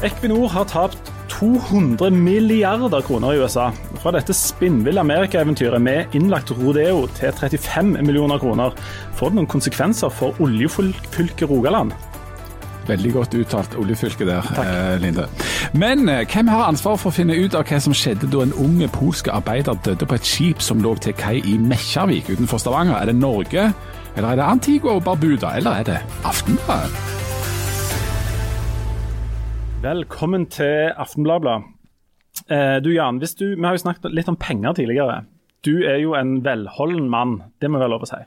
Equinor har tapt 200 milliarder kroner i USA. Fra dette spinnville Amerikaeventyret med innlagt rodeo til 35 millioner kroner. Får det noen konsekvenser for oljefylket Rogaland? Veldig godt uttalt oljefylke der, Takk. Linde. Men eh, hvem har ansvar for å finne ut av hva som skjedde da en ung polsk arbeider døde på et skip som lå til kai i Mekkjarvik utenfor Stavanger? Er det Norge, eller er det Antigua og Barbuda, eller er det Aftenbladet? Velkommen til Aftenbladet. Eh, du Jan, du, vi har jo snakket litt om penger tidligere. Du er jo en velholden mann, det må være lov å si.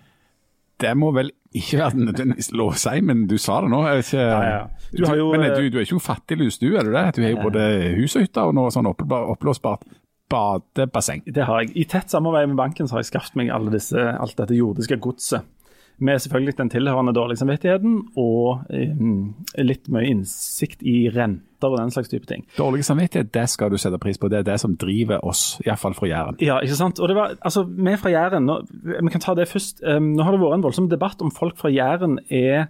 Det må vel ikke være nødvendigvis lov å si, men du sa det nå. Ikke, Ja, ja. Du har jo, men eh, du, du er ikke noen fattiglus, du, er du det? Du har jo både hus og hytte og noe sånn oppblå- oppblåsbart badebasseng. Det har jeg. I tett samarbeid med banken så har jeg skaffet meg disse, alt dette jordiske godset. Med selvfølgelig den tilhørende dårlige samvittigheten og eh, litt mye innsikt i renter og den slags type ting. Dårlig samvittighet, det skal du sette pris på. Det er det som driver oss, iallfall fra Jæren. Ja, ikke sant? Og det var, altså, Vi fra Jæren, nå, vi kan ta det først. Um, nå har det vært en voldsom debatt om folk fra Jæren er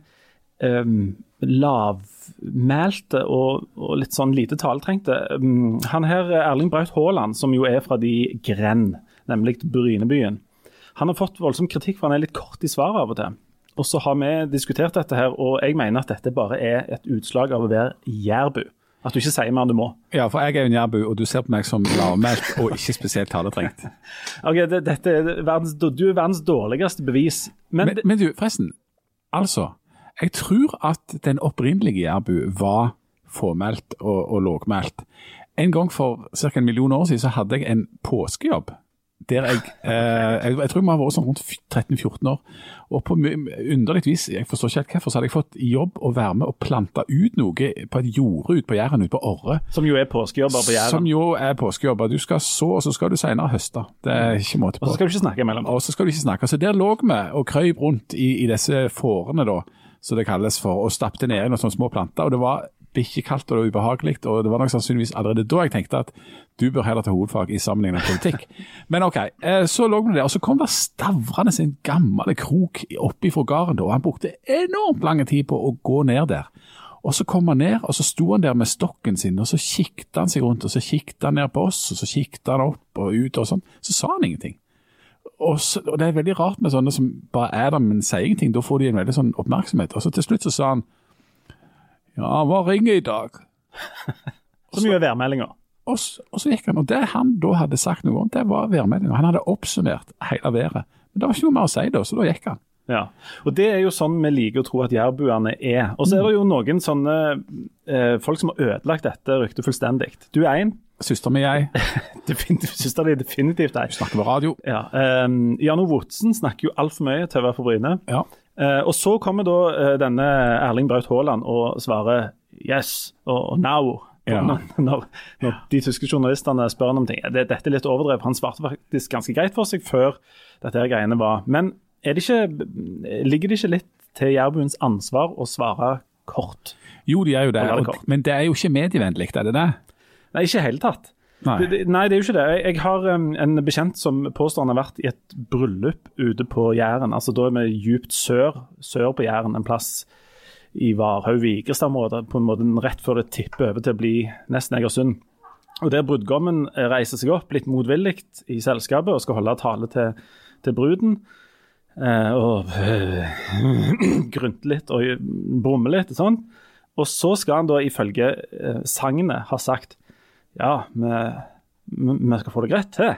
um, lavmælte og, og litt sånn lite taletrengte. Um, han her, Erling Braut Haaland, som jo er fra de grend, nemlig Brynebyen, han har fått voldsom kritikk for han er litt kort i svaret av og til. Og så har vi diskutert dette her, og jeg mener at dette bare er et utslag av å være jærbu. At du ikke sier mer enn du må. Ja, for jeg er jo en jærbu, og du ser på meg som lavmælt og ikke spesielt taletrengt. Ok, det, dette er verdens, Du er verdens dårligste bevis. Men, Men, men du, forresten. Altså, jeg tror at den opprinnelige jærbu var fåmælt og, og lågmælt. En gang for ca. en million år siden så hadde jeg en påskejobb. Der jeg, eh, jeg, jeg tror vi har vært sånn rundt 13-14 år. Og på underlig vis, jeg forstår ikke helt hvorfor, så hadde jeg fått jobb å være med og plante ut noe på et jorde ute på Jæren, ute på Orre. Som jo er påskejobber på Jæren? Som jo er påskejobber. Du skal så, og så skal du senere høste. Det er ikke måte på. Og så skal du ikke snakke imellom. Og så skal du ikke snakke. Så der lå vi og krøyp rundt i, i disse fårene, da, som det kalles for, og stappet ned i noen sånne små planter. Og det var bikkjekaldt og det var ubehagelig, og det var nok sannsynligvis allerede da jeg tenkte at du bør heller ta hovedfag i sammenlignet politikk. Men OK, eh, så lå vi der, og så kom det stavrende en gammel krok oppi fra gården, og han brukte enormt lang tid på å gå ned der. Og så kom han ned, og så sto han der med stokken sin, og så kikket han seg rundt, og så kikket han ned på oss, og så kikket han opp og ut og sånn. Så sa han ingenting. Og, så, og det er veldig rart med sånne som bare er der, men sier ingenting. Da får de en veldig sånn oppmerksomhet. Og så til slutt så sa han Ja, hva ringer i dag? så mye er værmeldinga. Og, så, og så gikk han. Og det han da hadde sagt noe om, det var værmeldinga. Han hadde oppsummert hele været. Men det var ikke noe mer å si da, så da gikk han. Ja. Og det er jo sånn vi liker å tro at jærbuene er. Og så er det jo noen sånne eh, folk som har ødelagt dette ryktet fullstendig. Du er en. Søster mi jeg Definitivt, Søster di er definitivt ei. snakker på radio. Ja. Um, Jan O. Wotsen snakker jo altfor mye til å være på Bryne. Ja. Eh, og så kommer da eh, denne Erling Braut Haaland og svarer yes og, og now. Ja. Når, når, når de tyske journalistene spør han om ting. Det, dette er litt overdrevet. Han svarte faktisk ganske greit for seg før dette her greiene var. Men det ikke, ligger det ikke litt til jærbuens ansvar å svare kort? Jo, de er jo det, og, men det er jo ikke medievennlig, er det det? Nei, ikke i hele tatt. Nei. Det, det, nei, det er jo ikke det. Jeg, jeg har um, en bekjent som påstår han har vært i et bryllup ute på Jæren. Altså Da er vi djupt sør, sør på Jæren, en plass i Varhaug-Vigrestad-området. På en måte rett før det tipper over til å bli nesten Egersund. Og Der brudgommen reiser seg opp litt motvillig i selskapet og skal holde tale til, til bruden. Eh, og grynte litt og brumme litt og sånn. Og så skal han da ifølge eh, sagnet ha sagt ja, vi, skal få det greit til.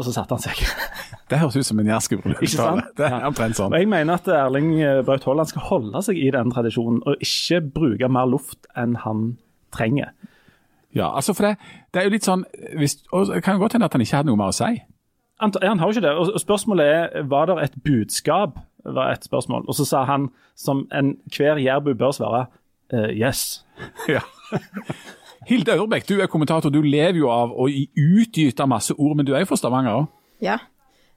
Og så satte han seg. Det høres ut som en sant? Det er omtrent sånn. Og jeg mener at Erling eh, Braut Haaland skal holde seg i den tradisjonen, og ikke bruke mer luft enn han trenger. Ja, altså for det, det er jo litt sånn hvis, og Det kan godt hende at han ikke hadde noe mer å si. Han, han har jo ikke det. Og spørsmålet er var det et budskap, var et spørsmål. Og så sa han, som enhver jærbu bør svare, uh, yes. Ja. Hilde Aurbekk, du er kommentator. Du lever jo av å utgyte masse ord, men du er jo fra Stavanger òg. Ja.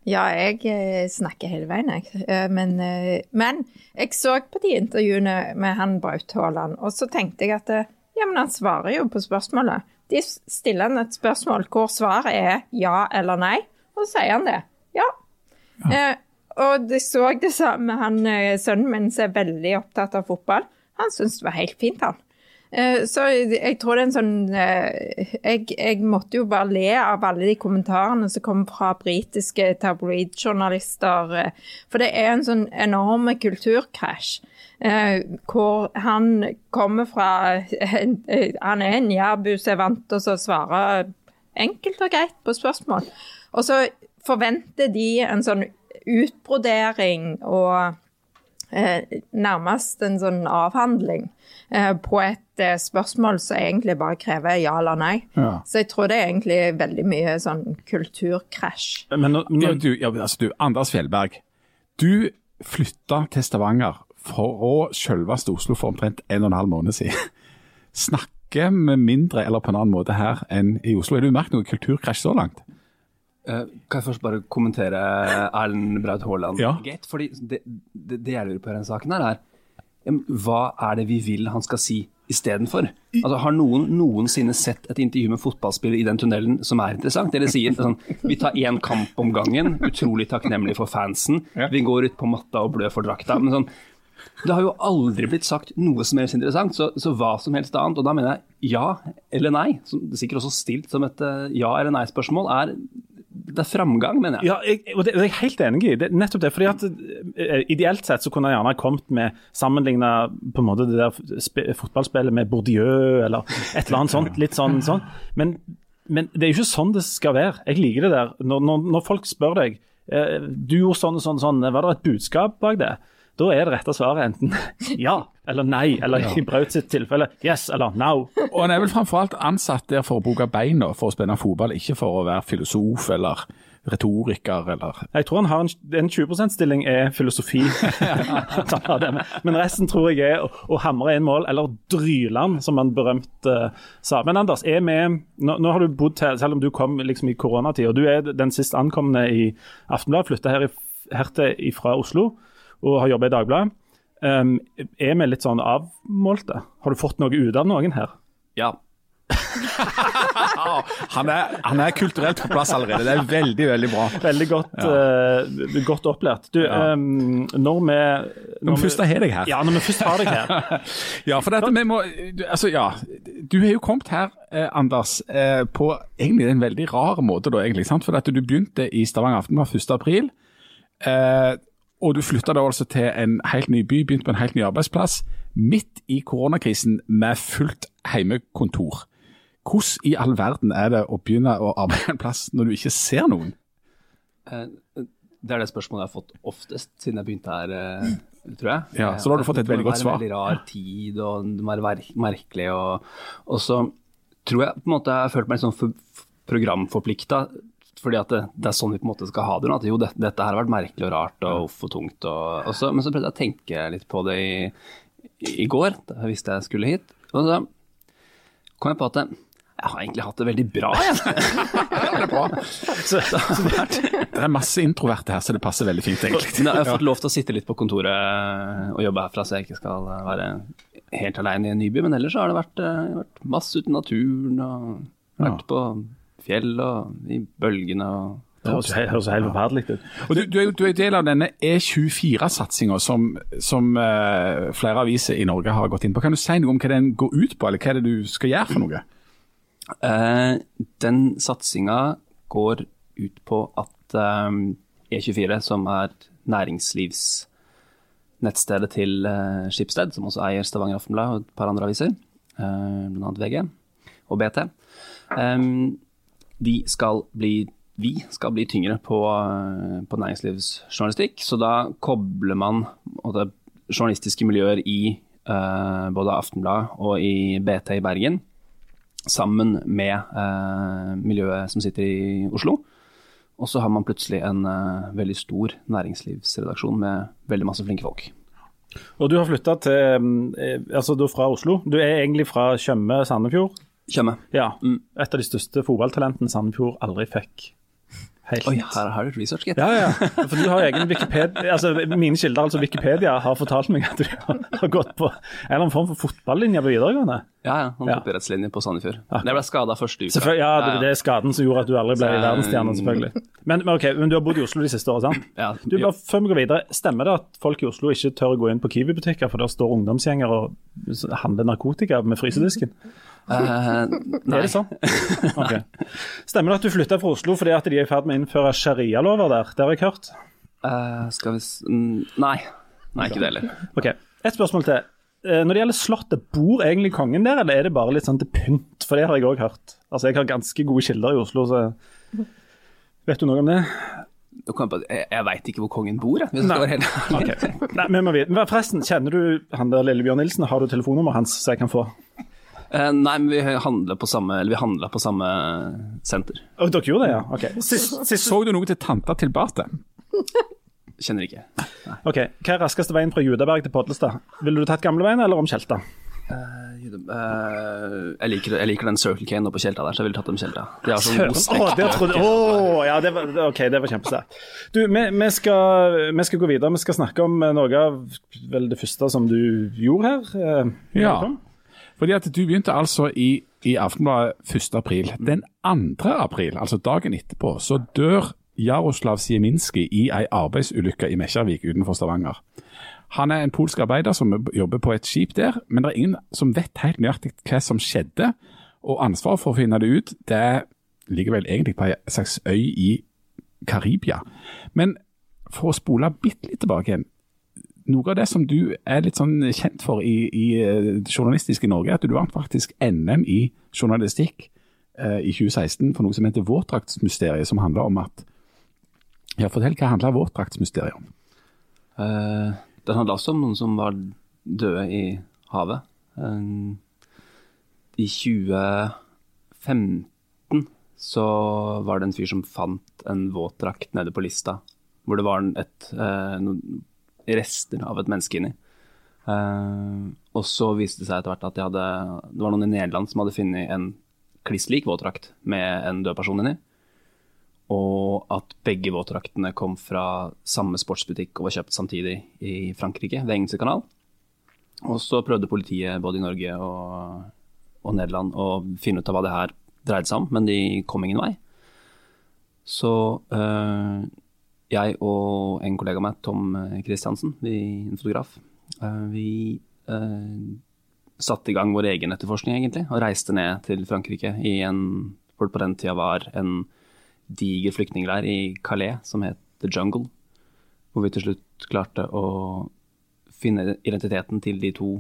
Ja, jeg eh, snakker hele veien, jeg. Eh, men, eh, men jeg så på de intervjuene med han Braut Haaland, og så tenkte jeg at ja, men han svarer jo på spørsmålet. De stiller han et spørsmål hvor svaret er ja eller nei, og så sier han det. Ja. Eh, og det så det samme han sønnen min som er veldig opptatt av fotball. Han syntes det var helt fint, han. Eh, Så jeg, tror det er en sånn eh, jeg, jeg måtte jo bare le av alle de kommentarene som kom fra britiske tabloidjournalister. eh, For det er en sånn enorm kulturkrasj. Hvor han kommer fra Han er en jærbu som er vant til å svare enkelt og greit på spørsmål. Og så forventer de en sånn utbrodering og nærmest en sånn avhandling eh, på et eh, spørsmål som egentlig bare krever ja eller nei. Ja. Så jeg tror det er egentlig veldig mye sånn kulturkrasj. Men, nå- Ja, nå- du, ja, altså du, Anders Fjellberg, du flytta til Stavanger fra selveste Oslo for omtrent en og en halv måned siden. Snakker vi mindre eller på en annen måte her enn i Oslo? Har du merket noe kulturkrasj så langt? Eh, kan jeg først bare kommentere Erlend Braut Haaland? Ja. Gate? Fordi det, det, det jeg lurer på i denne saken, her er hva er det vi vil han skal si istedenfor? Altså, har noen noensinne sett et intervju med fotballspillere i den tunnelen som er interessant? Eller sier sånn Vi tar én kamp om gangen, utrolig takknemlig for fansen. Vi går ut på matta og blør for drakta. Men sånn det har jo aldri blitt sagt noe som helst interessant, så, så hva som helst annet. Og da mener jeg ja eller nei, som er sikkert også stilt som et eh, ja eller nei-spørsmål, er det er framgang, mener jeg. Ja, jeg, og det, er jeg helt enig i. Det, nettopp det. fordi at eh, Ideelt sett så kunne jeg gjerne kommet med sammenligna på en måte det der fotballspillet med Bourdieu eller et eller annet sånt. litt sånn, sånn. Men, men det er jo ikke sånn det skal være. Jeg liker det der. Når, når, når folk spør deg eh, du gjorde sånn og sånn, sånn, var det et budskap bak det? Da er det rette svaret enten ja eller nei, eller i Braut sitt tilfelle yes eller no. Og han er vel framfor alt ansatt der for å bruke beina for å spille fotball, ikke for å være filosof eller retoriker eller Jeg tror han har en, en 20 %-stilling er filosofi. Men- resten tror jeg er å, å hamre inn mål, eller dryle han, som han berømt uh, sa. Men Anders, er vi, nå, nå har du bodd her, selv om du kom liksom i koronatid, og du er den sist ankomne i Aftenbladet, flytta her til fra Oslo og har jobba i Dagbladet. Um, er vi litt sånn avmålte? Har du fått noe ut av noen her? Ja. han er, han er kulturelt på plass allerede. Det er veldig, veldig bra. Veldig godt, eh, godt opplært. Du, um, når vi Når vi først har deg her. Ja, når vi først har deg her. Ja, for dette, vi må, altså, ja, du har jo kommet her, eh, Anders, eh, på egentlig en veldig rar måte. da, egentlig, sant? For at Du begynte i Stavanger Aftenblad 1. april, eh, og du flytta da altså til en helt ny by, begynte på en helt ny arbeidsplass, midt i koronakrisen med fullt heimekontor. Hvordan i all verden er det å begynne å arbeide en plass når du ikke ser noen? Eh, Det er det spørsmålet jeg har fått oftest siden jeg begynte her, eh, tror jeg. Ja, så da har du fått et veldig godt svar. Det må være en veldig rar tid, og det må være merkelig. Og, og så tror jeg på en måte jeg har følt meg litt sånn programforplikta. Fordi at det, det er sånn vi på en måte skal ha det nå. At jo, dette, dette her har vært merkelig og rart og uff og tungt. Og, og så, men så prøvde jeg å tenke litt på det i, i går, da jeg visste jeg skulle hit. Og så kom jeg på at jeg, jeg har egentlig hatt det veldig bra, jeg. Det er bra. Så, det Det er masse introverte her, så det passer veldig fint, egentlig. Jeg har fått lov til å sitte litt på kontoret og jobbe herfra, så jeg ikke skal være helt alene i en ny by. Men ellers så har det vært, eh, vært masse ute i naturen og vært på fjell og i bølgene og Det høres helt, høres helt forferdelig ut. Og du, du, er du er del av denne E24-satsinga som, som uh, flere aviser i Norge har gått inn på. Kan du si noe om hva den går ut på, eller hva er det du skal gjøre for noe? Uh, den satsinga går ut på at eh, E24, som er næringslivsnettstedet til Skipsted, som også eier Stavanger Aftenblad og et par andre aviser, eh, bl.a. VG og BT, eh, de skal bli vi skal bli tyngre på, eh, på næringslivsjournalistikk, så da kobler man det journalistiske miljøer i uh, både Aftenblad og i BT i Bergen sammen med uh, miljøet som sitter i Oslo. Og så har man plutselig en uh, veldig stor næringslivsredaksjon med veldig masse flinke folk. Og du har flytta til altså du er fra Oslo. Du er egentlig fra Tjøme, Sandefjord. Tjøme. Ja. Mm. Et av de største fotballtalentene Sandefjord aldri fikk. Helt. Oi, her har du research, gitt. Ja, ja. For du har egen Wikipedia altså Mine kilder, altså Wikipedia, har fortalt meg at du har gått på en eller annen form for fotballinje på videregående. Ja, ja. Han Ja. toppidrettslinje på Sandefjord. Men jeg ble skada første uka. Ja, det, det er skaden som gjorde at du aldri ble Så, verdensstjerne, selvfølgelig. Men, men ok, men du har bodd i Oslo de siste årene, sant? Ja, Du, bare Før vi går videre, Stemmer det at folk i Oslo ikke tør å gå inn på Kiwi-butikker, for der står ungdomsgjenger og handler narkotika med frysedisken? Nei. Er det sånn? Ok. Stemmer det at du flytta fra Oslo fordi at de er i ferd med å innføre sharialover der? Det har jeg hørt. Uh, skal vi s Nei. Nei, ikke det heller. Ok, Et spørsmål til. Eh, Når det gjelder Slottet, bor egentlig kongen der, eller er det bare litt sånn til pynt? For det har jeg òg hørt. Altså, Jeg har ganske gode kilder i Oslo, så Vet du noe om det? Jeg Jeg, veit ikke hvor kongen bor, jeg. Hvis Nei. helt ærlig. Nei, vi må vite. Men Forresten, kjenner du han der Lillebjørn Nilsen? Har du telefonnummeret hans så jeg kan få? Eh, nei, men vi handler på samme Eller vi på samme senter. Å, dere gjorde det, ja? Ok. Sist, sist, Så du noe til tanta til Bate? Kjenner ikke. ok. Hva er raskeste veien fra Judaberg til Podlestad? Ville du tatt gamleveien eller om Tjelta? Eh, jeg, liker, jeg liker den Circle K nå på Tjelta der, så jeg ville tatt dem Tjelta. De har sånn god Å, det trodde Å, ja, det var, ok, det var kjempesterkt. Du, vi, vi, skal, vi skal gå videre. Vi skal snakke om eh, noe av vel det første som du gjorde her. Uh, Ja. Fordi at du begynte altså i, i Aftenbladet 1. april. Den 2. april, altså dagen etterpå, så dør Jaroslav Sieminski i ei arbeidsulykke i Mekjarvik utenfor Stavanger. Han er en polsk arbeider som jobber på et skip der, men det er ingen som vet helt nøyaktig hva som skjedde. Og ansvaret for å finne det ut, det ligger vel egentlig på ei slags øy i Karibia. Men for å spole bitte litt tilbake igjen, noe av det som du er litt sånn kjent for i, i eh, journalistisk i Norge, er at du vant faktisk NM i journalistikk eh, i 2016 for noe som heter Våtdraktsmysteriet, som handler om at Ja, fortell, hva handler Våtdraktsmysteriet om? Uh, den handler også om noen som var døde i havet. Uh, I 2015 så var det en fyr som fant en våtdrakt nede på lista, hvor det var et, uh, noen rester av et menneske inni. Uh, og så viste det seg etter hvert at de hadde, det var noen i Nederland som hadde funnet en kliss lik våtdrakt med en død person inni. Og at begge våtdraktene kom fra samme sportsbutikk og var kjøpt samtidig i Frankrike, ved Engelske kanal. Og så prøvde politiet både i Norge og, og Nederland å finne ut av hva det her dreide seg om, men de kom ingen vei. Så øh, jeg og en kollega av meg, Tom Christiansen, vi, en fotograf, øh, vi øh, satte i gang vår egen etterforskning, egentlig, og reiste ned til Frankrike i en hvor på den tida var en diger flyktningleir i Calais som het The Jungle, hvor vi til slutt klarte å finne identiteten til de to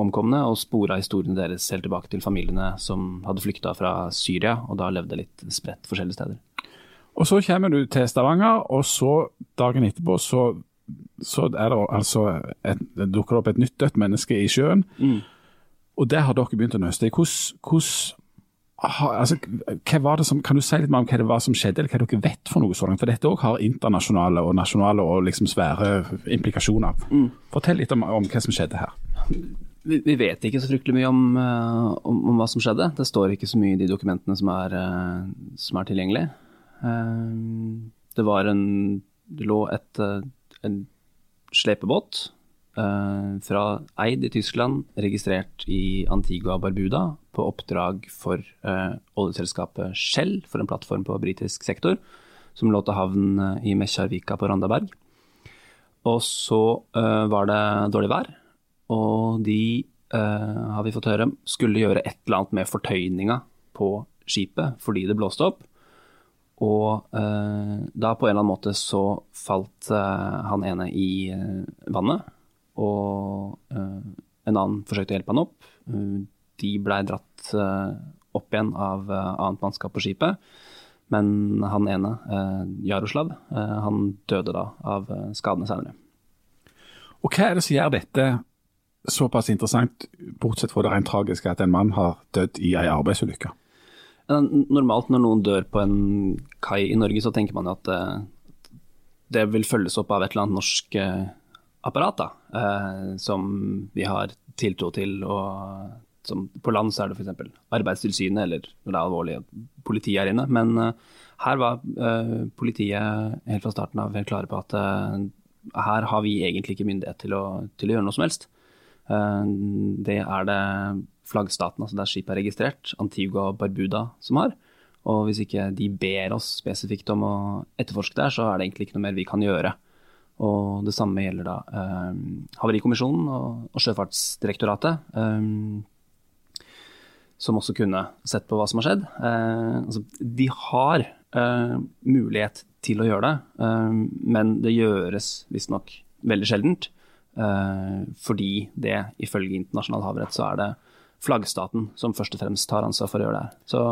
omkomne og spora historiene deres helt tilbake til familiene som hadde flykta fra Syria og da levde litt spredt forskjellige steder. Og så kommer du til Stavanger, og så dagen etterpå så, så er det altså et, det dukker opp et nytt dødt menneske i sjøen. Og det har dere begynt å nøste i. Hvordan ha- altså, hva var det som, Kan du si litt mer om hva det var som skjedde, eller hva dere vet for noe sånt? For dette òg har internasjonale og nasjonale og liksom svære implikasjoner. Fortell litt om, om hva som skjedde her. Vi, vi vet ikke så fryktelig mye om, eh, om, om hva som skjedde. Det står ikke så mye i de dokumentene som er, eh, som er tilgjengelig. Eh, det var en Det lå et, en slepebåt fra Eid i Tyskland, registrert i Antigua Barbuda, på oppdrag for eh, oljeselskapet Shell, for en plattform på britisk sektor, som lå til havn eh, i Mekjarvika på Randaberg. Og så eh, var det dårlig vær, og de, eh, har vi fått høre, skulle gjøre et eller annet med fortøyninga på skipet fordi det blåste opp. Og eh, da på en eller annen måte så falt eh, han ene i eh, vannet, og eh, en annen forsøkte å hjelpe han opp. Eh, de blei dratt eh, opp igjen av annet mannskap på skipet, men han ene, Jaroslav, han døde da av skadene senere. Og hva er det som gjør dette såpass interessant, bortsett fra det rent tragiske at en mann har dødd i ei arbeidsulykke? Normalt når noen dør på en kai i Norge, så tenker man jo at det vil følges opp av et eller annet norsk apparat, da, eh, som vi har tiltro til. og På land så er det f.eks. Arbeidstilsynet eller når det er alvorlig politiet er inne. Men eh, her var uh, politiet helt fra starten av helt klare på at her har vi egentlig ikke myndighet til å, til å gjøre noe som helst. Det er det flaggstaten, altså der skipet er registrert, Antigua og Barbuda, som har. Og hvis ikke de ber oss spesifikt om å etterforske der, så er det egentlig ikke noe mer vi kan gjøre. Og det samme gjelder da eh, Havarikommisjonen og, og Sjøfartsdirektoratet. Eh, som også kunne sett på hva som har skjedd. Eh, altså, de har eh, mulighet til å gjøre det, eh, men det gjøres visstnok veldig sjeldent. Eh, fordi det ifølge internasjonal havrett så er det flaggstaten som først og fremst tar ansvar for å gjøre det. Så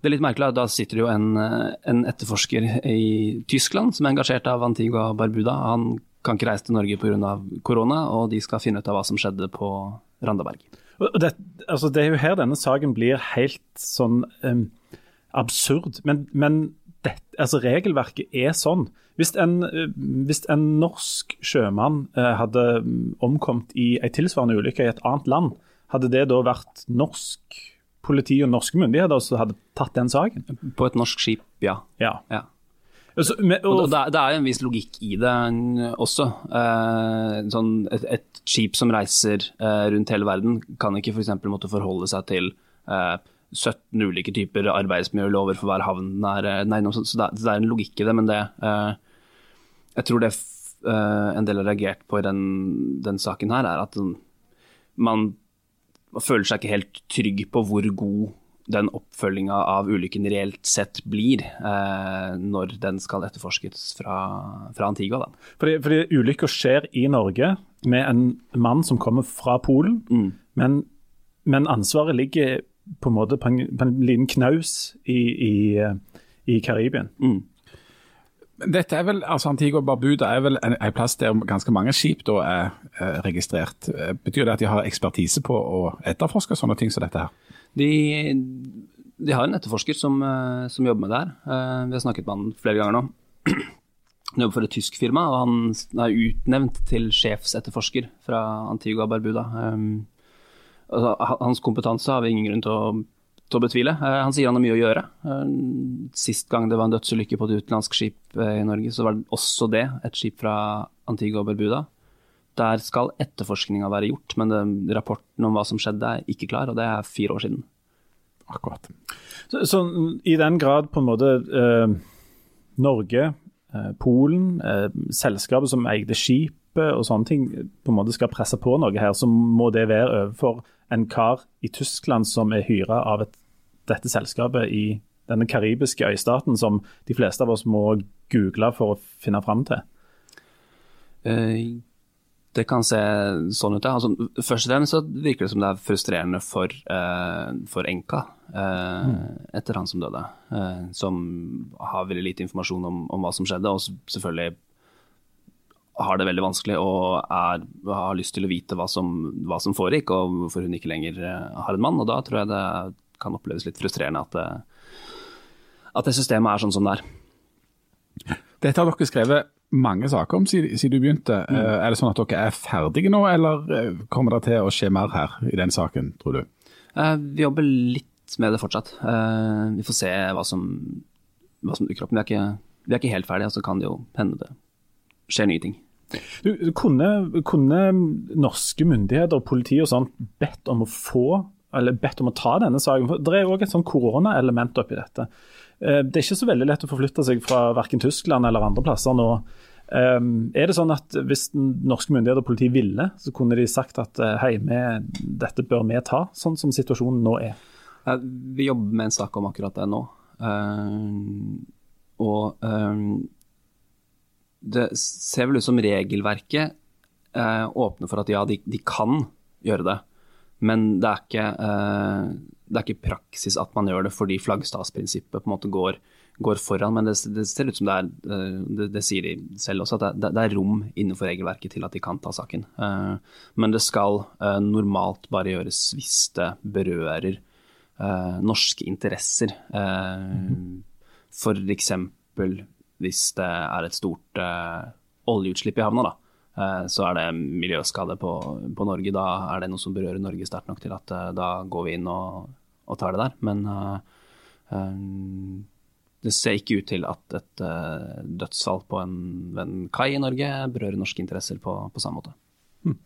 det er litt merkelig, da sitter jo en, en, etterforsker i Tyskland som er engasjert av Antigua Barbuda. Han kan ikke reise til Norge pga. korona, og de skal finne ut av hva som skjedde på Randaberg. Det, altså det er jo her denne saken blir helt sånn um, absurd. Men, men det, altså regelverket er sånn. Hvis en, hvis en norsk sjømann uh, hadde omkommet i en tilsvarende ulykke i et annet land, hadde det da vært norsk politi og norske myndigheter som hadde tatt den saken? På et norsk skip, ja. ja. ja. Altså, med, og, og det, det, er en viss logikk i det også. Eh, sånn et, et, skip som reiser eh, rundt hele verden, kan ikke f.eks. For måtte forholde seg til eh, 17 ulike typer arbeidsmiljølover for hver havn. Er, nei, nei, så, det, så, det, er en logikk i det, men det eh, Jeg tror det eh, en del har reagert på i den, den saken her, er at man man føler seg ikke helt trygg på hvor god den oppfølginga av ulykken reelt sett blir eh, når den skal etterforskes fra, fra Antigua. Da. Fordi, fordi ulykka skjer i Norge med en mann som kommer fra Polen, mm. men, men, ansvaret ligger på en måte på en, på en liten knaus i, i, i Karibien. Mm. Dette er vel, altså Antigua Barbuda er vel en, en, plass der ganske mange skip da er, er registrert. Betyr det at de har ekspertise på å etterforske sånne ting som dette her? De, de har en etterforsker som, eh, som, jobber med det her. Eh, vi har snakket med han flere ganger nå. Han jobber for et tysk firma, og han er utnevnt til sjefsetterforsker fra Antigua Barbuda. Altså, hans kompetanse har vi ingen grunn til å til å betvile. Eh, han sier han har mye å gjøre. Eh, sist gang det var en dødsulykke på et utenlandsk skip eh, i Norge, så var det også det et skip fra Antigua og Berbuda. Der skal etterforskninga være gjort, men det, rapporten om hva som skjedde er ikke klar, og det er fire år siden. Akkurat. Så, så i den grad på en måte eh, Norge, eh, Polen, eh, selskapet som eide skipet og sånne ting på en måte skal presse på noe her, så må det være overfor en kar i Tyskland som er hyra av et, dette selskapet i denne karibiske øystaten, som de fleste av oss må google for å finne fram til? Uh, det kan se sånn ut, ja. Altså, først og fremst så virker det som det er frustrerende for, uh, for Enka uh, mm. etter han som døde. som har veldig lite informasjon om, om, hva som skjedde, og selvfølgelig har det veldig vanskelig og er, har lyst til å vite hva som, hva som foregikk, og hvorfor hun ikke lenger eh, har en mann. og Da tror jeg det kan oppleves litt frustrerende at det, at det systemet er sånn som det er. Dette har dere skrevet mange saker om siden, siden du begynte. Mm. Eh, er det sånn at dere er ferdige nå, eller eh, kommer det til å skje mer her i den saken, tror du? Vi jobber litt med det fortsatt. Vi får se hva som, hva som dukker opp. Vi er, ikke, vi er ikke helt ferdige, så kan det jo hende det skjer nye ting. Du, kunne, kunne, norske myndigheter og politi og sånt bedt om å få, eller bedt om å ta denne saken? For det er òg et sånn koronaelement oppi dette. Eh, det er ikke så veldig lett å forflytte seg fra verken Tyskland eller andre plasser nå. Um, er det sånn at Hvis norske myndigheter og politi ville, så kunne de sagt at eh, hei, med, dette bør vi ta, sånn som situasjonen nå er? Vi jobber med en sak om akkurat det nå. Og det ser vel ut som regelverket eh, åpner for at ja, de, de, kan gjøre det. Men det er, ikke, eh, det er ikke praksis at man gjør det fordi flaggstatsprinsippet på en måte går, går foran. Men det, det, ser ut som det er, eh, det, det sier de selv også, at det, er rom innenfor regelverket til at de kan ta saken. Eh, men det skal eh, normalt bare gjøres hvis det berører eh, norske interesser. Mm. For eksempel hvis det er et stort uh, oljeutslipp i havna, da, uh, så er det miljøskade på, på, Norge. Da er det noe som berører Norge sterkt nok til at uh, da går vi inn og, og, tar det der. Men det det ser ikke ut til at et uh, dødsfall på en, en, kai i Norge berører norske interesser på, på samme måte. Hmm.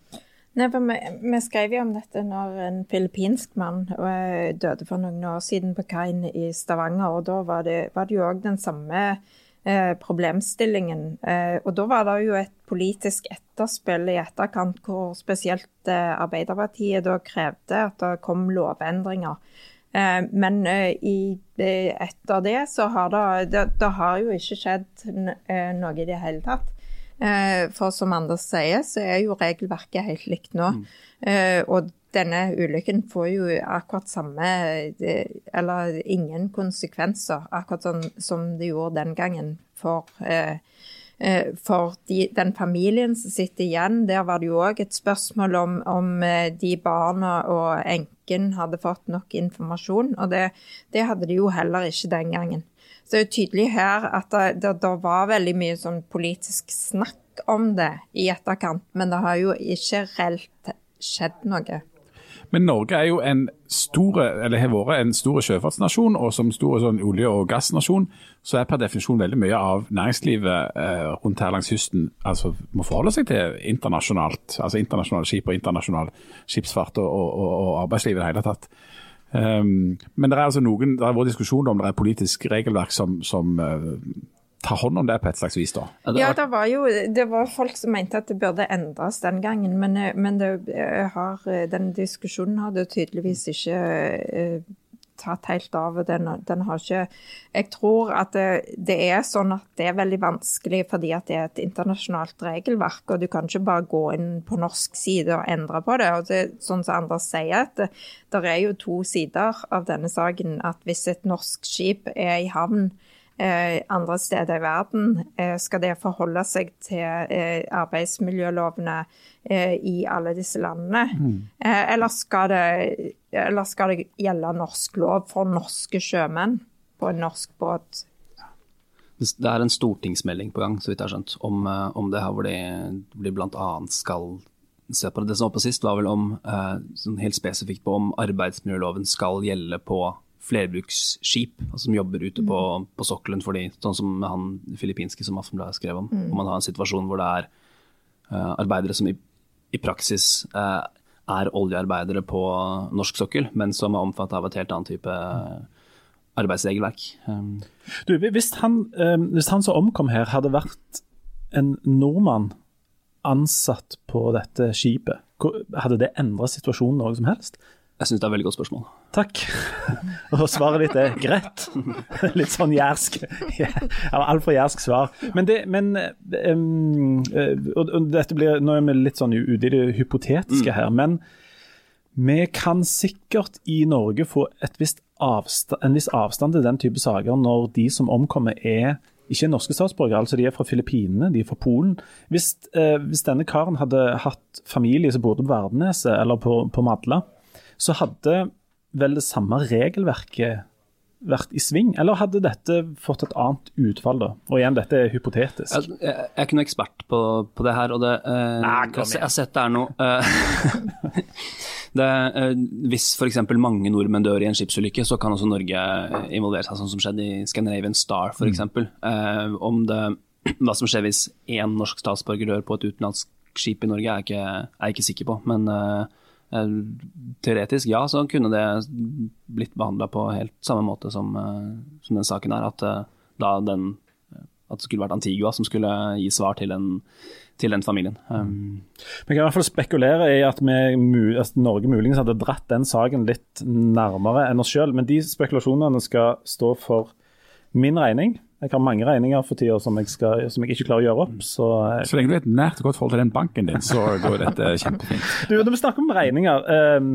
Nei, vi, vi, skrev jo om dette når en filippinsk mann døde for noen år siden på kaien i Stavanger. og Da var det, var det jo òg den samme eh, problemstillingen. Eh, og Da var det jo et politisk etterspill i etterkant hvor spesielt eh, Arbeiderpartiet da krevde at det kom lovendringer. Men i, etter det så har det, det, det har jo ikke skjedd noe i det hele tatt. For som Anders sier, så er jo regelverket helt likt nå. Mm. Og denne ulykken får jo akkurat samme Eller ingen konsekvenser, akkurat sånn som det gjorde den gangen for Eh, for de, den familien som sitter igjen, der var det jo òg et spørsmål om, om eh, de barna og enken hadde fått nok informasjon. Og det, det, hadde de jo heller ikke den gangen. Så det er jo tydelig her at det, det, det var veldig mye sånn politisk snakk om det i etterkant, men det har jo ikke reelt skjedd noe. Men Norge er jo en stor, eller har vært en stor sjøfartsnasjon, og som stor sånn olje- og gassnasjon, så er per definisjon veldig mye av næringslivet eh, rundt her langs kysten altså må forholde seg til internasjonalt, altså internasjonale skip og internasjonal skipsfart og, og, og arbeidsliv i det hele tatt. Um, men det er altså noen, det har vært diskusjon om det er politisk regelverk som, som uh, tar hånd om det på et slags vis, da? Ja, det var jo det var folk som mente at det burde endres den gangen, men, eh, men det, eh, har, den diskusjonen hadde tydeligvis ikke uh, tatt helt av. Den, den, har ikke Jeg tror at det, det, er sånn at det er veldig vanskelig fordi at det er et internasjonalt regelverk, og du kan ikke bare gå inn på norsk side og endre på det. og det, Sånn som Anders sier, at det, er jo to sider av denne saken. At hvis et norsk skip er i havn, andre steder i verden. Eh, skal det forholde seg til eh, arbeidsmiljølovene i alle disse landene? Mm. Eller, skal det, eller skal det gjelde norsk lov for norske sjømenn på en norsk båt? Det er en stortingsmelding på gang, så vidt jeg har skjønt, om, om det her hvor de, de bl.a. skal se på det. Det som var på sist, var vel om, sånn helt spesifikt på om arbeidsmiljøloven skal gjelde på flerbruksskip altså som jobber ute på, mm. på sokkelen for de, sånn som han filippinske som Aftenbladet skrev om. Mm. Om man har en situasjon hvor det er uh, arbeidere som i, i praksis uh, er oljearbeidere på norsk sokkel, men som er omfattet av et helt annet type uh, arbeidsregelverk. Um. Du, hvis han, hvis han som omkom her, hadde vært en nordmann ansatt på dette skipet, hadde det endra situasjonen noe som helst? Jeg syns det er et veldig godt spørsmål. Takk. Og svaret ditt er greit. Litt sånn jærsk. Ja, Altfor jærsk svar. Men, det, men um, og, dette blir, Nå er vi litt sånn ute i det hypotetiske mm. her, men vi kan sikkert i Norge få visst avstand, en viss avstand til den type saker når de som omkommer er ikke norske statsborgere, altså de er fra Filippinene, de er fra Polen. Hvis, eh, hvis denne karen hadde hatt familie som bodde på Verdeneset eller på, på Madla, så hadde vel det samme regelverket vært i sving, eller hadde dette fått et annet utfall, da? Og igjen, dette er hypotetisk. Jeg, jeg, jeg er ikke noen ekspert på, på det her, og det eh, Nei, jeg, jeg, har sett det er noe eh, det, eh, Hvis f.eks. mange nordmenn dør i en skipsulykke, så kan også Norge involvere seg, sånn som skjedde i Scandinavian Star f.eks. Mm. Eh, om det, hva som skjer hvis én norsk statsborger dør på et utenlandsk skip i Norge, er jeg ikke, er ikke sikker på. men eh, Eh, teoretisk, ja, så kunne det blitt behandla på helt samme måte som, eh, som den saken er. At, eh, den, at det skulle vært Antigua som skulle gi svar til den, til den familien. Um, Vi kan i hvert fall spekulere i at, vi, at, Norge muligens hadde dratt den saken litt nærmere enn oss sjøl, men de spekulasjonene skal stå for min regning. Jeg har mange regninger for tida som, som, jeg ikke klarer å gjøre opp. Så, så lenge du har et nært og godt forhold til den banken din, så går dette kjempefint. Du, Når vi snakker om regninger um,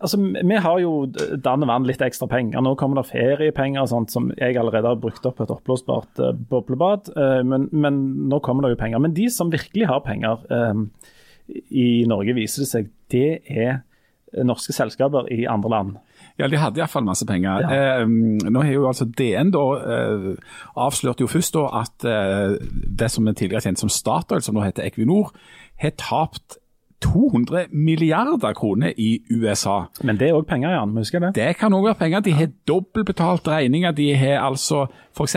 altså, Vi har jo dann og vann litt ekstra penger. Nå kommer det feriepenger sånt, som jeg allerede har brukt opp et oppblåsbart uh, boblebad. Uh, men, men, nå kommer det jo penger. Men de som virkelig har penger um, i Norge, viser det seg, det er norske selskaper i andre land. Ja, de hadde iallfall masse penger. Ja. Eh, nå har jo altså DN da eh, avslørt jo først da at eh, det som er tidligere kjent som Statoil, som nå heter Equinor, har tapt 200 milliarder kroner i USA. Men det er òg penger, Jan. Husker jeg det? Det kan òg være penger. De har dobbeltbetalt regninger. De har altså f.eks.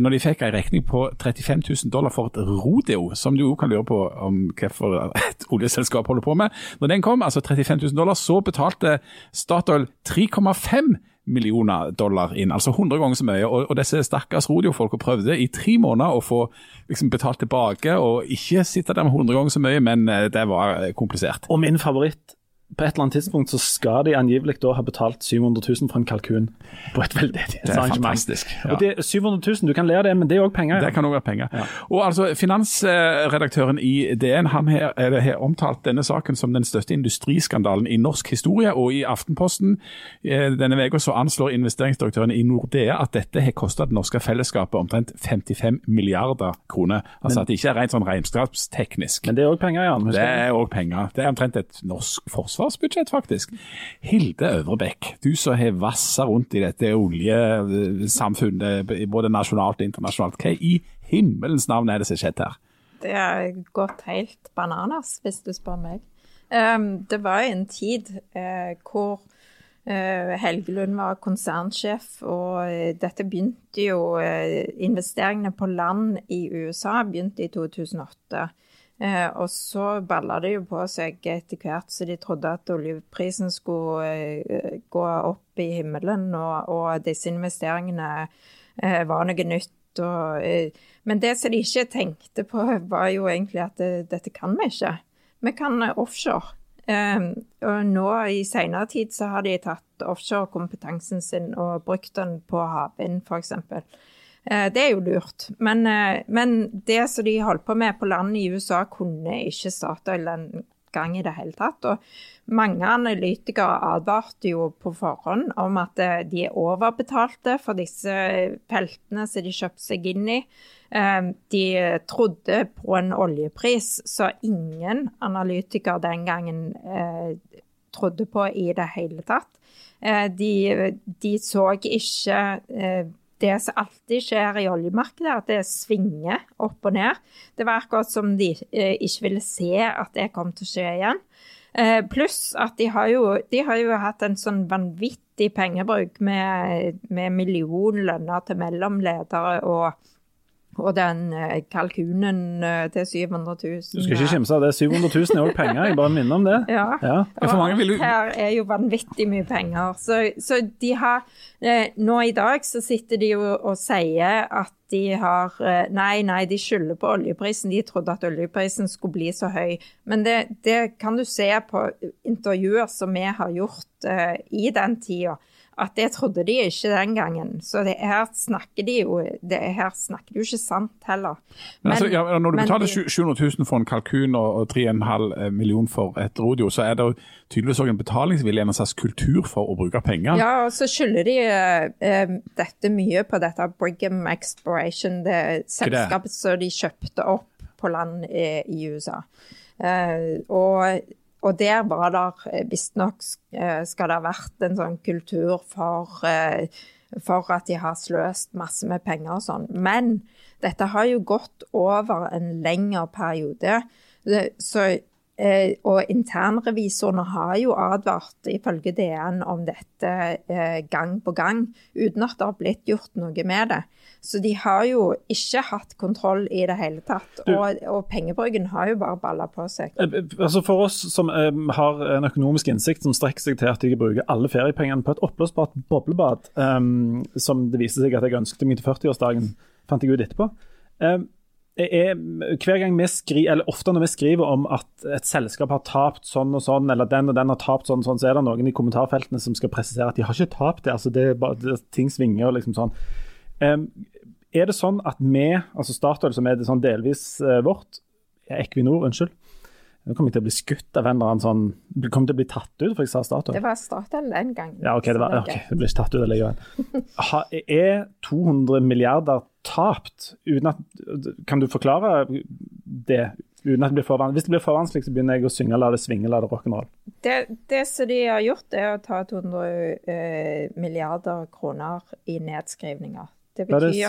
når de fikk en regning på 35 000 dollar for et rodeo, som du òg kan lure på om hvorfor et oljeselskap holder på med. Når den kom, altså 35 000 dollar, så betalte Statoil 3,5 millioner dollar inn, altså 100 ganger så mye. Og, og disse stakkars rodiofolka prøvde i tre måneder å få liksom, betalt tilbake, og ikke sitte der med 100 ganger så mye, men eh, det var eh, komplisert. Og min favoritt på et eller annet tidspunkt så skal de angivelig da ha betalt 700 000 for en kalkun på et Det er fantastisk. Ja. Og det er 700 000, du kan le av det, men det er òg penger. Det kan også være penger. Og altså, Finansredaktøren i DN han har, har omtalt denne saken som den største industriskandalen i norsk historie. og I Aftenposten eh, denne uka så anslår investeringsdirektøren i Nordea at dette har kostet det norske fellesskapet omtrent 55 milliarder kroner. Altså at det ikke er rent sånn regnskapsteknisk. Men det er òg penger, Jan. Det er òg penger. Det er omtrent et norsk forsvarsbudsjett, faktisk. Hilde Øvrebekk, du som har vassa rundt i dette oljesamfunnet, både nasjonalt og internasjonalt. Hva i himmelens navn er det som har skjedd her? Det har gått helt bananas, hvis du spør meg. Um, det var en tid uh, hvor eh, Helgelund var konsernsjef, og eh, dette begynte jo eh, Investeringene på land i USA begynte i 2008. Eh, og så balla det jo på seg etter hvert, så de trodde at oljeprisen skulle eh, gå opp i himmelen, og, og disse investeringene eh, var noe nytt. Og, eh, men det som de ikke tenkte på, var jo egentlig at det, dette kan vi ikke. Vi kan eh, offshore. Eh, og nå i senere tid så har de tatt offshorekompetansen sin og brukt den på havvind, f.eks. Eh, det er jo lurt. Men, eh, men det som de holdt på med på land i USA, kunne ikke Statoil den gang i det hele tatt. Og mange analytikere advarte jo på forhånd om at eh, de er overbetalte for disse feltene som de kjøpte seg inn i. De trodde på en oljepris så ingen analytikere den gangen trodde på i det hele tatt. De, de så ikke det som alltid skjer i oljemarkedet, at det svinger opp og ned. Det var akkurat som de eh, ikke ville se at det kom til å skje igjen. Eh, Pluss at de har, jo, de har jo hatt en sånn vanvittig pengebruk med, med millionlønner til mellomledere og, og den eh, kalkunen eh, til 700 000. Du skal ikke kimse av det. 700 000 er òg penger, jeg bare minner om det. Ja. Ja. Vil Her er jo vanvittig mye penger. Så, så de har eh, Nå i dag så sitter de jo og sier at de har eh, Nei, nei, de skylder på oljeprisen. De trodde at oljeprisen skulle bli så høy. Men det, det kan du se på intervjuer som vi har gjort uh, i den tida. At det trodde de ikke den gangen. Så det, her snakker de jo det, Her snakker de jo ikke sant heller. Men, altså, ja, når du betaler de- 700 000 for en kalkun og, og 3,5 million for et rodeo, så er det tydeligvis også en betalingsvilje, en slags kultur for å bruke penger. Ja, og så skylder de eh, eh, dette mye på dette Brigham Exploration, det selskapet som de kjøpte opp på land i, i USA. Uh, og, og der var det visstnok eh, skal det ha vært en sånn kultur for, eh, for at de har sløst masse med penger og sånn. Men dette har jo gått over en lengre periode. Så Eh, og internrevisorene har jo advart ifølge DN om dette eh, gang på gang, uten at det har blitt gjort noe med det. Så de har jo ikke hatt kontroll i det hele tatt. Du- Og, og pengebruken har jo bare balla på seg. Eh, Altså For oss som eh, har en økonomisk innsikt som strekker seg til at jeg bruker alle feriepengene på et oppblåsbart boblebad, um, som det viste seg at jeg ønsket meg til 40-årsdagen, fant jeg ut etterpå. Um, er, hver gang vi skriver, eller Ofte når vi skriver om at et selskap har tapt sånn og sånn, eller den og den har tapt sånn og sånn, så er det noen i kommentarfeltene som skal presisere at de har ikke tapt det. altså det er bare, det, Ting svinger og liksom sånn. Er det sånn at vi, altså Statoil som er det sånn delvis eh, vårt, Equinor, unnskyld, nå kommer jeg til å bli skutt av en eller annen sånn Kommer til å bli tatt ut, for jeg sa Statoil. Det var Statoil den gangen. Ja, OK, det, var, så ok, er det blir ikke tatt ut allikevel. Er 200 milliarder tapt? Uten at, kan du forklare det? Uten at det blir for vanskelig? Hvis det blir for vanskelig, så begynner jeg å synge 'La det svinge, la det rock'n'roll'. Det, det som de har gjort, er å ta 200 eh, milliarder kroner i nedskrivninger. Det betyr,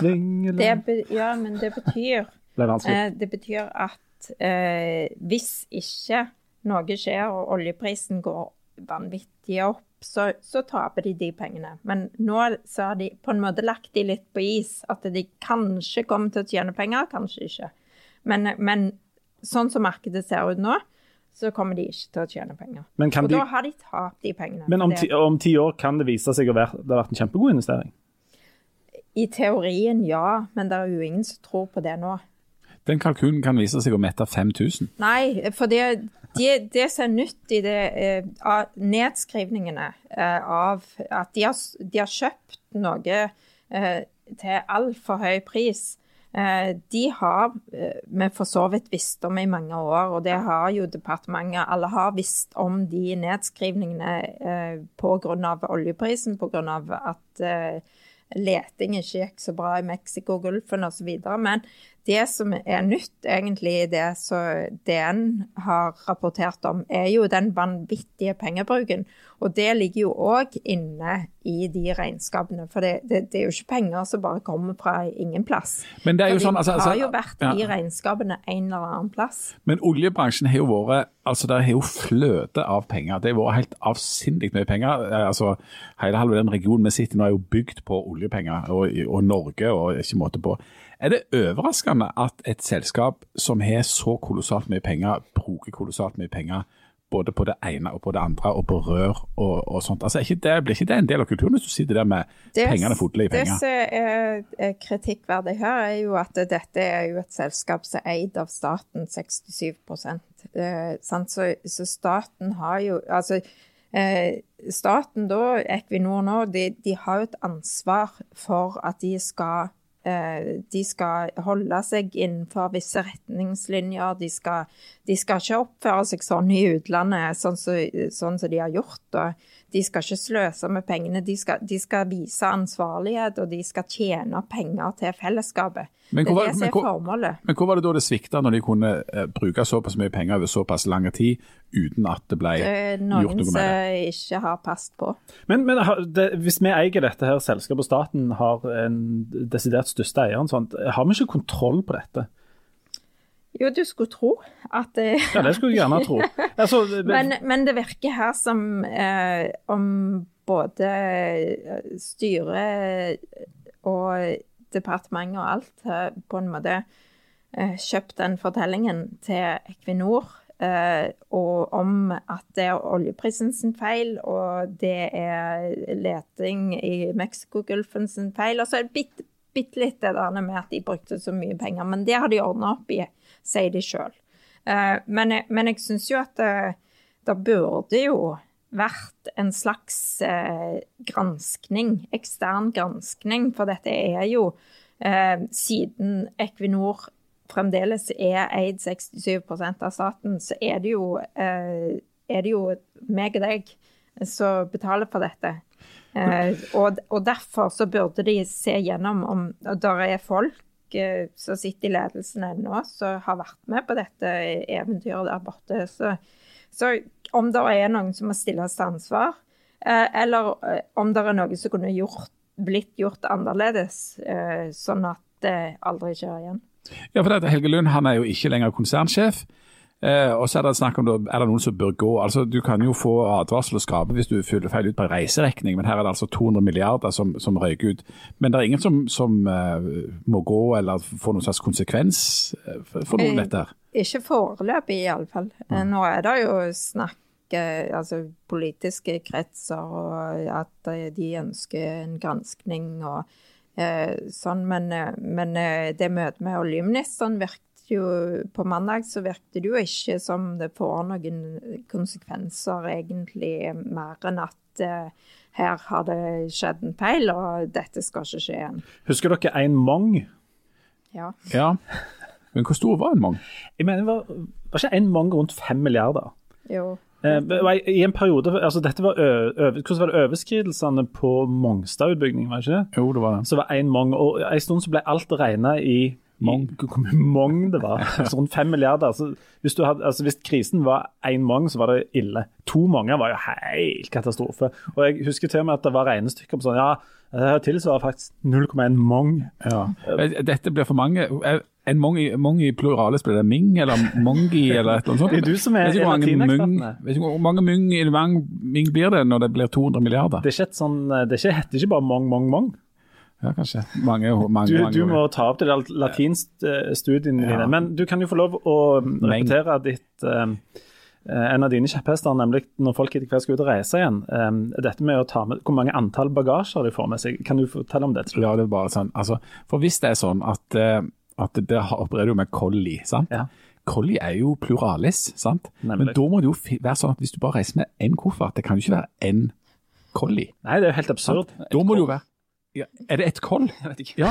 det be, ja, men det betyr. Eh, Det betyr at eh, hvis ikke noe skjer og oljeprisen går vanvittig opp, så, så taper de de pengene. Men nå så har de på en måte lagt de litt på is. At de kanskje kommer til å tjene penger, kanskje ikke. Men, men sånn som markedet ser ut nå, så kommer de ikke til å tjene penger. Og de- da har de tapt de pengene. Men om ti, om ti år kan det vise seg å være, det har vært en kjempegod investering? I teorien ja, men det er jo ingen som tror på det nå. Den kalkunen kan vise seg å mette 5000. Nei, for det, det, det som er nytt i det, eh, nedskrivningene eh, av at de har, de har kjøpt noe eh, til altfor høy pris, eh, de har eh, vi for så vidt visst om i mange år, og det har jo departementet. Alle har visst om de nedskrivningene pga. oljeprisen, pga. at leting ikke gikk så bra i Mexicogolfen osv. Men det som er nytt egentlig i det som DN har rapportert om, er jo den vanvittige pengebruken. Og det ligger jo òg inne i de regnskapene. For det, det, det er jo ikke penger som bare kommer fra ingen plass. Men det er jo For sånn, altså- altså- har jo vært ja. i regnskapene en eller annen plass. Men oljebransjen har jo vært altså Det har jo fløte av penger. Det har vært helt avsindig mye penger. Eh, altså Hele halve den regionen vi sitter i nå er jo bygd på oljepenger, og, og Norge og ikke måte på. Er det overraskende at et selskap som har så kolossalt mye penger, bruker kolossalt mye penger både på det ene og på det andre, og på rør og, og sånt? Altså, ikke det, Blir ikke det en del av kulturen hvis du sitter der med Det- pengene fodler i penger? Det som er er kritikkverdig her, er jo at dette er jo et selskap som er eid av staten 67 eh, sant? Så, så staten har jo Altså, eh, staten da, Equinor nå, de, de har jo et ansvar for at de skal de skal holde seg innenfor visse retningslinjer. De skal, de skal ikke oppføre seg sånn i utlandet, sånn som sånn som de har gjort. Og de skal ikke sløse med pengene. De skal, de skal vise ansvarlighet, og de skal tjene penger til fellesskapet. Men det er det som er formålet. Men hvor var det da det svikta, når de kunne eh, bruke såpass mye penger over såpass lang tid uten at det ble Det gjort noen noe som med det? ikke har passet på. Men, men det, hvis vi eier dette her selskapet, og staten har en desidert største eieren, sånn, har vi ikke kontroll på dette? Jo, du skulle tro at det Ja, det skulle jeg gjerne tro. Altså, Men, men det virker her som eh, om både eh, styret og departementet og alt har på en måte eh, kjøpt den fortellingen til Equinor eh, og om at det er oljeprisen sin feil, og det er leting i Mexicogolfen sin feil. Og så er det bitte, bitte litt det der med at de brukte så mye penger, men det har de ordna opp i, sier de sjøl. Men, jeg- men jeg syns jo at det, det burde jo vært en slags eh, granskning, ekstern granskning, for dette er jo eh, Siden Equinor fremdeles er eid 67 av staten, så er det jo, eh, er det jo meg og deg som betaler for dette. Eh, og, og derfor så burde de se gjennom om der er folk eh, som sitter i ledelsen ennå, som har vært med på dette eventyret der borte. Så, så om det er noen som må stilles til ansvar, eh, eller eh, om det er noe som kunne gjort, blitt gjort annerledes, eh, sånn at det aldri skjer igjen. Ja, for dette Helge Lund han er jo ikke lenger konsernsjef. Eh, og så er det snakk om er det noen som bør gå. Altså, Du kan jo få advarsel og skrape hvis du fyller feil ut på en reiserekning, men her er det altså 200 milliarder som, som røyker ut. Men det er ingen som, som eh, må gå eller få noen slags konsekvens eh, for, noen Eh, dette her. Ikke foreløpig, iallfall. Mm. Nå er det jo snakk eh, altså politiske kretser, og at eh, de ønsker en granskning og eh, sånn. Men, eh, men eh, det møtet med oljeministeren virket jo På mandag så virket det jo ikke som det får noen konsekvenser, egentlig, mer enn at eh, her har det skjedd en feil, og dette skal ikke skje igjen. Husker dere en Mong? Ja. Ja. Men hvor stor var en Mong? Jeg mener, var, var ikke en Mong rundt fem milliarder? Jo. Eh, I en periode, altså dette var ø, ø, Hvordan var det overskridelsene på Mongstad-utbyggingen? var det ikke det? Jo, det var det. Så var en Mong, og En stund så ble alt regna i Mong. hvor mye mong det var. Altså rundt fem milliarder. Altså, hvis, du hadde, altså, hvis krisen var én mong, så var det ille. To monger var jo helt katastrofe. Og jeg husker til og med at det var regnestykker på sånn ja, det tilsvarer faktisk 0,1 mong. Ja. Eh, Dette blir for mange. Eh, En mong i, mong i pluralis, blir det ming eller mongi eller et eller annet sånt? Det er du som er Vet ikke hvor mange mung- Vet ikke hvor mange mung, mange ming blir det når det blir 200 milliarder? Det er ikke sånn, det er ikke bare mong, mong, mong. Ja, kanskje. Mange, mange, Du, du må ta opp det latinstudiene Ja. dine. Men du kan jo få lov å um, repetere ditt um, eh, en av dine kjepphester, nemlig når folk etter hvert skal ut og reise igjen. Um, dette med å ta med Hvor mange antall bagasjer de får med seg. Kan du fortelle om det? til? Ja, det er bare sånn. Altså, for hvis det er sånn at, eh, at det opererer jo med collie, sant? Ja. Collie er jo pluralis, sant? Nemlig. Men da må det jo være sånn at hvis du bare reiser med én koffert, det kan jo ikke være én collie. Nei, det er jo helt absurd. Da må det jo være ja, Er det et koll? Jeg vet ikke. Ja.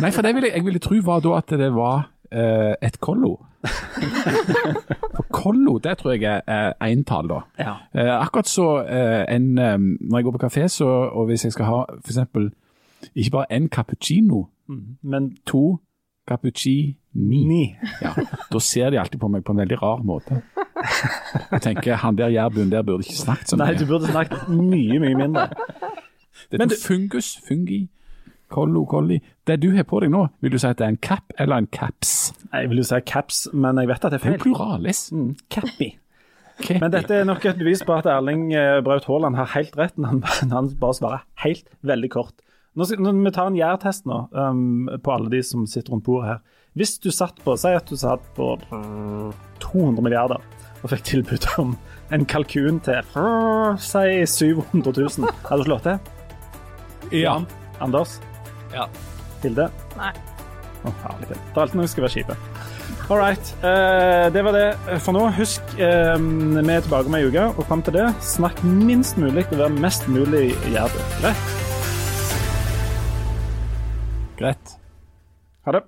Nei, for det ville, jeg ville tro var da at det var eh, et kollo. For kollo, det tror jeg er- eintall, da. Ja. Eh, akkurat så eh, en, eh, Når jeg går på kafé, så, og hvis jeg skal ha eksempel ikke bare én cappuccino, Men to cappuccini, ni ja, da ser de alltid på meg på en veldig rar måte. Jeg tenker han der jærbuen der burde ikke snakket så mye. Nei, du burde snakket mye, mye mindre. Det Men er du- fungus, fungi, kollo, kolli. Det du har på deg nå, vil du si at det er en cap eller en caps? Jeg vil jo si caps, men jeg vet at det er Det er feil. pluralis. Mm, Cappy. Okay. Men dette er nok et bevis på at Erling eh, Braut Haaland har helt rett når han, han bare svarer helt veldig kort. Nå skal, når vi tar en gjærtest nå um, på alle de som sitter rundt bordet her. Hvis du satt på Si at du satt på mm, 200 milliarder og fikk tilbud om en kalkun til mm, si 700 000, hadde du slått til? Ja. Anders? Ja. Hilde? Nei. Å, herlig. Det er alltid noe som skal være kjipe. All right. Uh, det var det for nå. Husk, uh, vi er tilbake om ei uke, og fram til det, snakk minst mulig og vær mest mulig jærbu. Greit? Greit. Ha det.